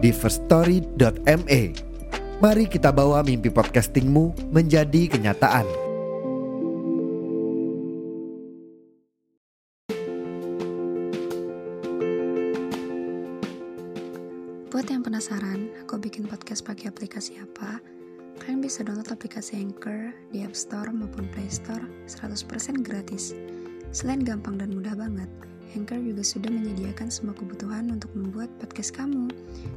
di firststory.me. Mari kita bawa mimpi podcastingmu menjadi kenyataan. Buat yang penasaran, aku bikin podcast pakai aplikasi apa? Kalian bisa download aplikasi Anchor di App Store maupun Play Store 100% gratis. Selain gampang dan mudah banget, Anchor juga sudah menyediakan semua kebutuhan untuk membuat podcast kamu,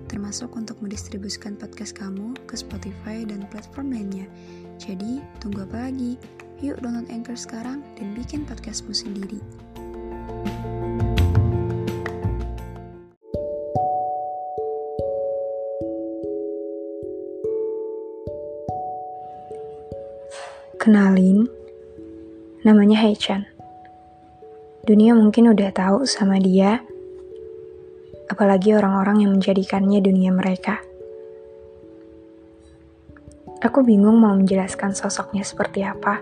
termasuk untuk mendistribusikan podcast kamu ke Spotify dan platform lainnya. Jadi, tunggu apa lagi? Yuk download Anchor sekarang dan bikin podcastmu sendiri. Kenalin, namanya Haichan. Dunia mungkin udah tahu sama dia, apalagi orang-orang yang menjadikannya dunia mereka. Aku bingung mau menjelaskan sosoknya seperti apa.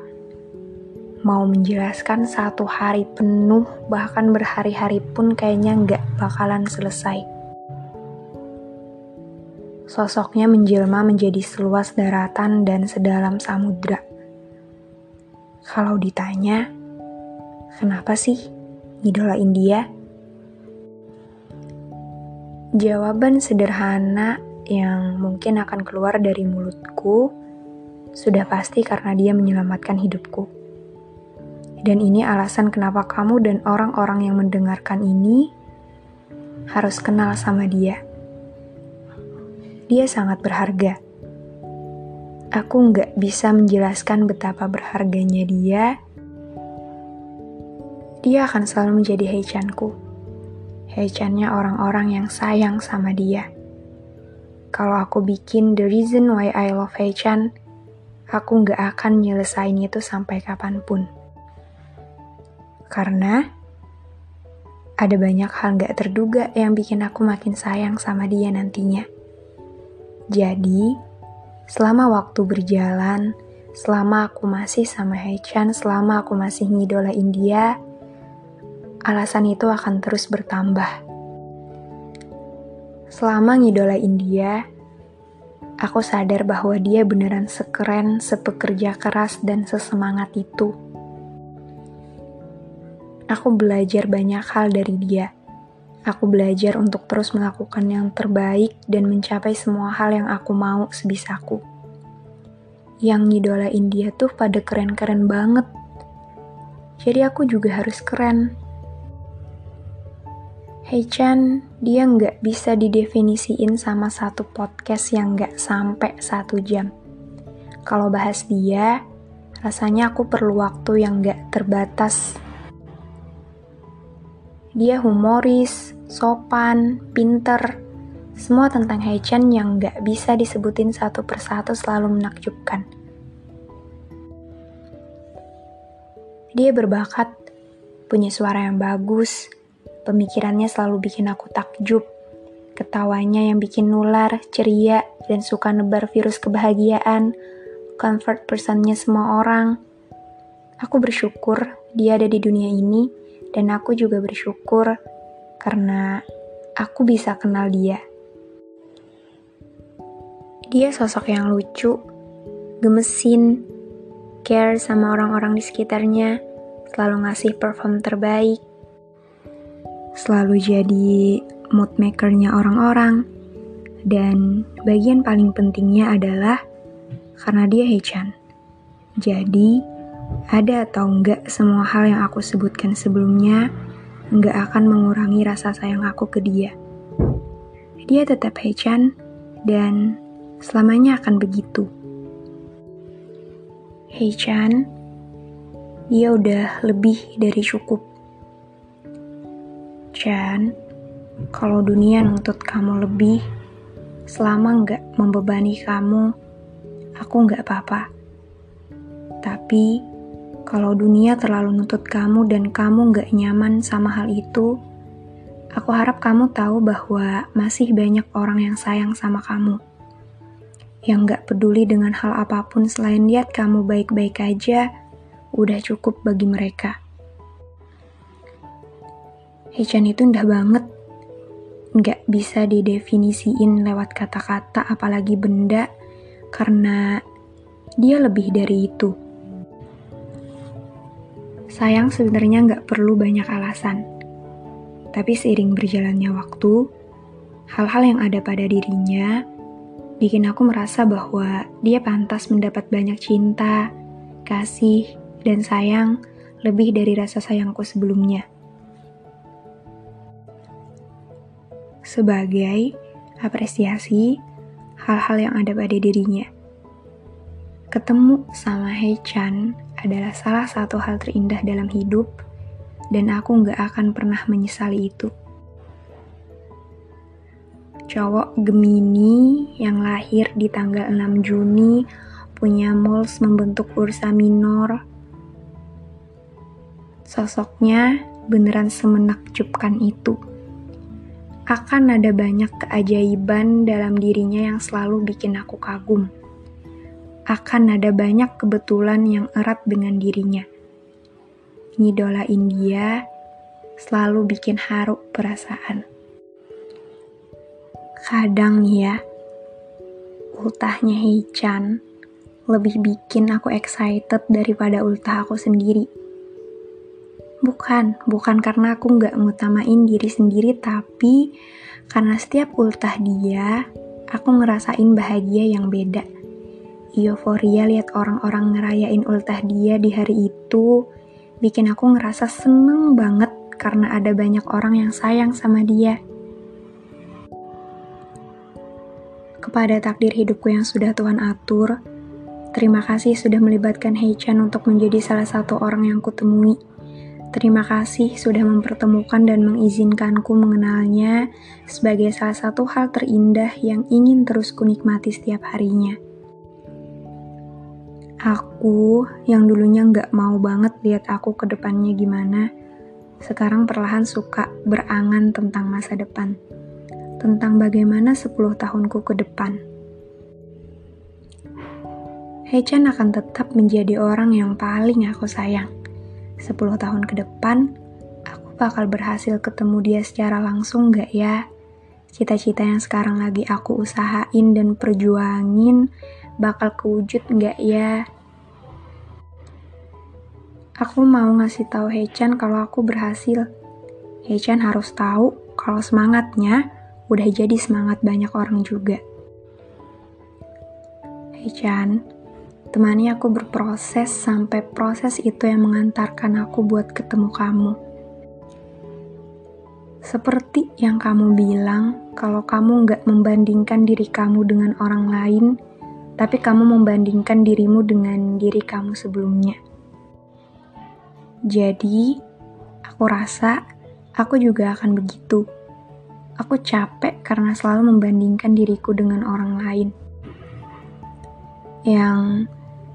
Mau menjelaskan satu hari penuh, bahkan berhari-hari pun kayaknya nggak bakalan selesai. Sosoknya menjelma menjadi seluas daratan dan sedalam samudra kalau ditanya, kenapa sih ngidolain dia? Jawaban sederhana yang mungkin akan keluar dari mulutku sudah pasti karena dia menyelamatkan hidupku. Dan ini alasan kenapa kamu dan orang-orang yang mendengarkan ini harus kenal sama dia. Dia sangat berharga aku nggak bisa menjelaskan betapa berharganya dia. Dia akan selalu menjadi Heichanku. Heichannya orang-orang yang sayang sama dia. Kalau aku bikin The Reason Why I Love Heichan, aku nggak akan nyelesain itu sampai kapan pun. Karena ada banyak hal nggak terduga yang bikin aku makin sayang sama dia nantinya. Jadi, Selama waktu berjalan, selama aku masih sama Haechan, selama aku masih ngidolain dia, alasan itu akan terus bertambah. Selama ngidolain dia, aku sadar bahwa dia beneran sekeren, sepekerja keras, dan sesemangat itu. Aku belajar banyak hal dari dia Aku belajar untuk terus melakukan yang terbaik dan mencapai semua hal yang aku mau sebisaku. Yang ngidolain dia tuh pada keren-keren banget. Jadi aku juga harus keren. Hey Chan, dia nggak bisa didefinisiin sama satu podcast yang nggak sampai satu jam. Kalau bahas dia, rasanya aku perlu waktu yang nggak terbatas dia humoris, sopan, pinter, semua tentang Haechan yang gak bisa disebutin satu persatu selalu menakjubkan. Dia berbakat, punya suara yang bagus, pemikirannya selalu bikin aku takjub, ketawanya yang bikin nular, ceria, dan suka nebar virus kebahagiaan, comfort personnya semua orang. Aku bersyukur dia ada di dunia ini, dan aku juga bersyukur karena aku bisa kenal dia. Dia sosok yang lucu, gemesin, care sama orang-orang di sekitarnya, selalu ngasih perform terbaik, selalu jadi mood makernya orang-orang, dan bagian paling pentingnya adalah karena dia Hechan. Jadi, ada atau enggak semua hal yang aku sebutkan sebelumnya enggak akan mengurangi rasa sayang aku ke dia. Dia tetap Hechan dan selamanya akan begitu. Hechan, dia udah lebih dari cukup. Chan, kalau dunia nuntut kamu lebih, selama nggak membebani kamu, aku nggak apa-apa. Tapi, kalau dunia terlalu nuntut kamu dan kamu nggak nyaman sama hal itu, aku harap kamu tahu bahwa masih banyak orang yang sayang sama kamu. Yang nggak peduli dengan hal apa pun selain lihat kamu baik-baik aja, udah cukup bagi mereka. Hechan itu indah banget. Nggak bisa didefinisiin lewat kata-kata apalagi benda, karena dia lebih dari itu. Sayang sebenarnya nggak perlu banyak alasan. Tapi seiring berjalannya waktu, hal-hal yang ada pada dirinya bikin aku merasa bahwa dia pantas mendapat banyak cinta, kasih, dan sayang lebih dari rasa sayangku sebelumnya. Sebagai apresiasi hal-hal yang ada pada dirinya. Ketemu sama Hei Chan adalah salah satu hal terindah dalam hidup, dan aku nggak akan pernah menyesali itu. Cowok Gemini yang lahir di tanggal 6 Juni punya moles membentuk Ursa Minor. Sosoknya beneran semenakjubkan itu akan ada banyak keajaiban dalam dirinya yang selalu bikin aku kagum. Akan ada banyak kebetulan yang erat dengan dirinya. Ngidola India selalu bikin haru perasaan. Kadang ya, ultahnya Hei-chan lebih bikin aku excited daripada ultah aku sendiri Bukan, bukan karena aku nggak ngutamain diri sendiri, tapi karena setiap ultah dia, aku ngerasain bahagia yang beda. Euforia lihat orang-orang ngerayain ultah dia di hari itu, bikin aku ngerasa seneng banget karena ada banyak orang yang sayang sama dia. Kepada takdir hidupku yang sudah Tuhan atur, terima kasih sudah melibatkan Heichan untuk menjadi salah satu orang yang kutemui Terima kasih sudah mempertemukan dan mengizinkanku mengenalnya sebagai salah satu hal terindah yang ingin terus kunikmati setiap harinya. Aku yang dulunya nggak mau banget lihat aku ke depannya gimana, sekarang perlahan suka berangan tentang masa depan. Tentang bagaimana 10 tahunku ke depan. Hechan akan tetap menjadi orang yang paling aku sayang 10 tahun ke depan, aku bakal berhasil ketemu dia secara langsung gak ya? Cita-cita yang sekarang lagi aku usahain dan perjuangin bakal kewujud gak ya? Aku mau ngasih tahu Hechan kalau aku berhasil. Hechan harus tahu kalau semangatnya udah jadi semangat banyak orang juga. Hechan, Temani aku berproses sampai proses itu yang mengantarkan aku buat ketemu kamu. Seperti yang kamu bilang, kalau kamu nggak membandingkan diri kamu dengan orang lain, tapi kamu membandingkan dirimu dengan diri kamu sebelumnya. Jadi, aku rasa aku juga akan begitu. Aku capek karena selalu membandingkan diriku dengan orang lain. Yang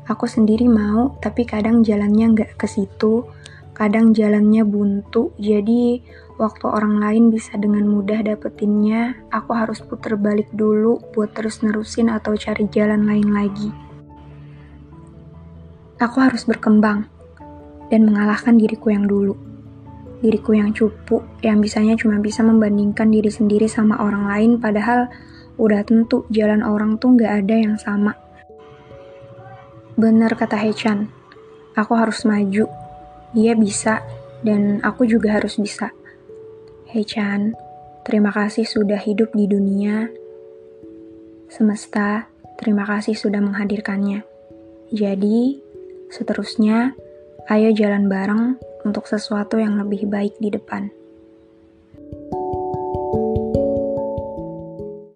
Aku sendiri mau, tapi kadang jalannya nggak ke situ, kadang jalannya buntu, jadi waktu orang lain bisa dengan mudah dapetinnya, aku harus puter balik dulu buat terus nerusin atau cari jalan lain lagi. Aku harus berkembang dan mengalahkan diriku yang dulu. Diriku yang cupu, yang bisanya cuma bisa membandingkan diri sendiri sama orang lain, padahal udah tentu jalan orang tuh nggak ada yang sama Benar kata Hechan, aku harus maju. Dia bisa, dan aku juga harus bisa. Hechan, terima kasih sudah hidup di dunia. Semesta, terima kasih sudah menghadirkannya. Jadi, seterusnya, ayo jalan bareng untuk sesuatu yang lebih baik di depan.